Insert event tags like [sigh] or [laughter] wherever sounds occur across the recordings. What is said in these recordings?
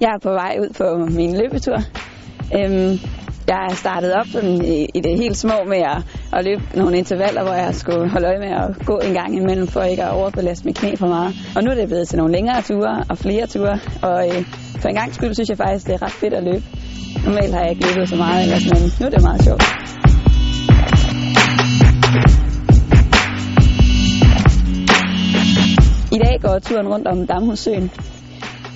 Jeg er på vej ud på min løbetur. Øhm, jeg er startet op sådan i, i det helt små med at, at løbe nogle intervaller, hvor jeg skulle holde øje med at gå en gang imellem, for ikke at overbelaste mit knæ for meget. Og nu er det blevet til nogle længere ture og flere ture, og øh, for en gang skyld synes jeg faktisk, det er ret fedt at løbe. Normalt har jeg ikke løbet så meget ellers, men nu er det meget sjovt. I dag går turen rundt om Damhussøen,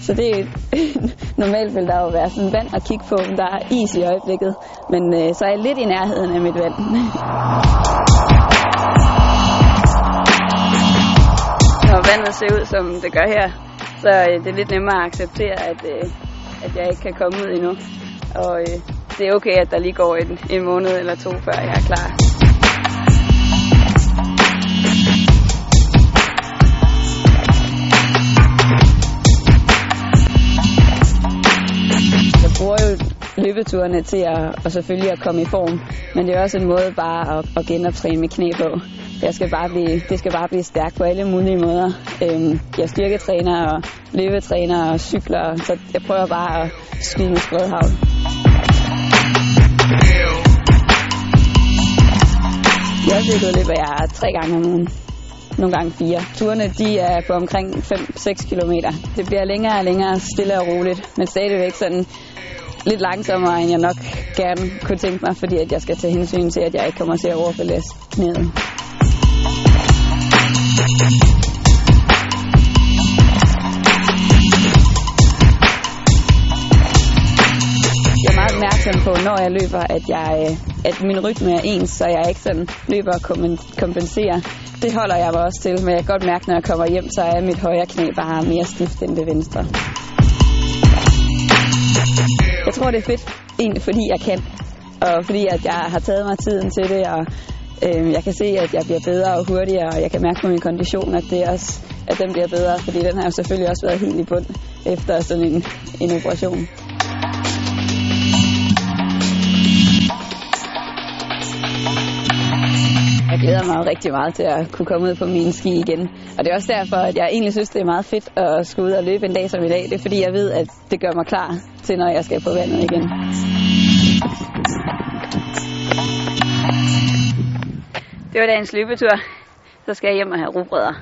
så det er [laughs] normalt vil der jo være sådan vand at kigge på, men der er is i øjeblikket. Men øh, så er jeg lidt i nærheden af mit vand. [laughs] Når vandet ser ud, som det gør her, så øh, det er lidt nemmere at acceptere, at, øh, at jeg ikke kan komme ud endnu. Og øh, det er okay, at der lige går en, en måned eller to, før jeg er klar. Løbeturene til at, og selvfølgelig at komme i form, men det er også en måde bare at, at genoptræne med knæ på. Jeg skal bare blive, det skal bare blive stærkt på alle mulige måder. Øhm, jeg styrketræner og løbetræner og cykler, så jeg prøver bare at skyde med spredhavl. Jeg løber jeg tre gange om ugen. Nogle gange fire. Turene de er på omkring 5-6 km. Det bliver længere og længere stille og roligt, men stadigvæk sådan lidt langsommere, end jeg nok gerne kunne tænke mig, fordi at jeg skal tage hensyn til, at jeg ikke kommer til at overbelaste knæet. Jeg er meget opmærksom på, når jeg løber, at, jeg, øh, at min rytme er ens, så jeg ikke sådan løber og kompenserer. Det holder jeg mig også til, men jeg kan godt mærke, når jeg kommer hjem, så er mit højre knæ bare mere stift end det venstre. Jeg tror, det er fedt, egentlig fordi jeg kan, og fordi at jeg har taget mig tiden til det, og øh, jeg kan se, at jeg bliver bedre og hurtigere, og jeg kan mærke på min kondition, at, det også, at den bliver bedre, fordi den har jo selvfølgelig også været helt i bund efter sådan en, en operation. Jeg glæder mig rigtig meget til at kunne komme ud på mine ski igen. Og det er også derfor, at jeg egentlig synes, det er meget fedt at skulle ud og løbe en dag som i dag. Det er fordi, jeg ved, at det gør mig klar til, når jeg skal på vandet igen. Det var dagens løbetur. Så skal jeg hjem og have rugbrødder.